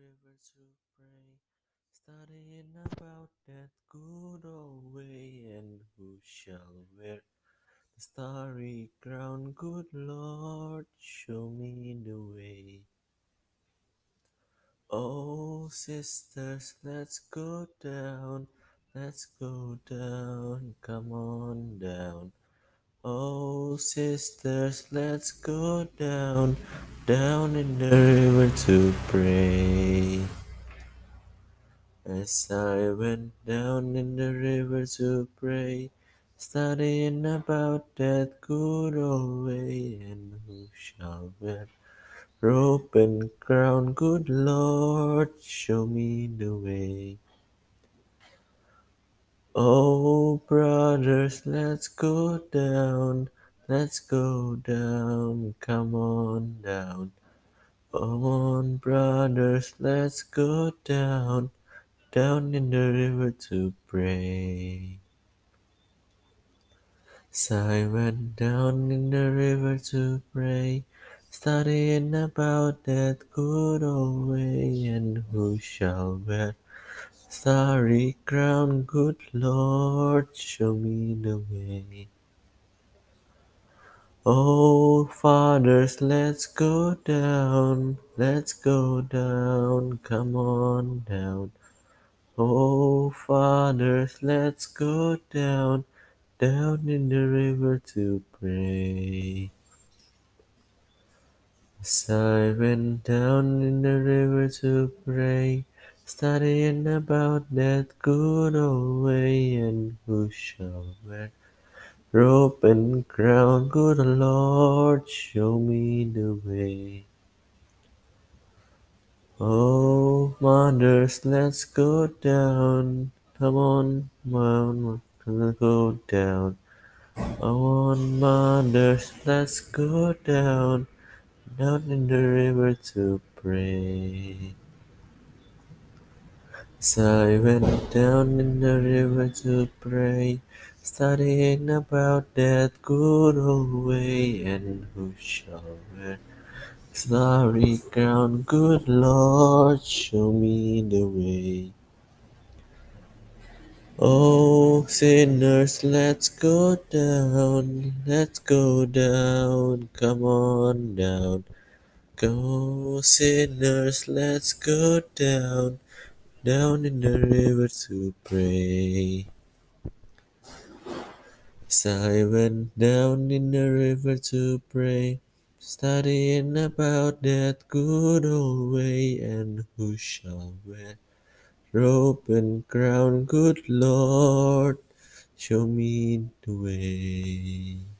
river to pray, studying about that good old way, and who shall wear the starry crown? Good Lord, show me the way. Oh, sisters, let's go down, let's go down, come on down. Oh, sisters, let's go down, down in the river to pray. As I went down in the river to pray, studying about that good old way, and who shall wear rope and crown? Good Lord, show me the way. Oh, brothers, let's go down, let's go down, come on down. Come on, brothers, let's go down, down in the river to pray. So I went down in the river to pray, studying about that good old way, and who shall wear starry crown? Good Lord, show me the way. Oh, fathers, let's go down, let's go down, come on down. Oh, fathers, let's go down, down in the river to pray. As I went down in the river to pray, studying about that good old way, and who shall wear robe and crown? Good Lord, show me the way. Oh, mothers, let's go down. Come on, mom, let's go down. Oh, mothers, let's go down, down in the river to pray. So I went down in the river to pray, studying about that good old way, and who shall wear starry crown? Good Lord, show me the way. Oh, sinners, let's go down, let's go down, come on down. Go, sinners, let's go down, down in the river to pray. So I went down in the river to pray, studying about that good old way, and who shall wear robe and crown? Good Lord, show me the way.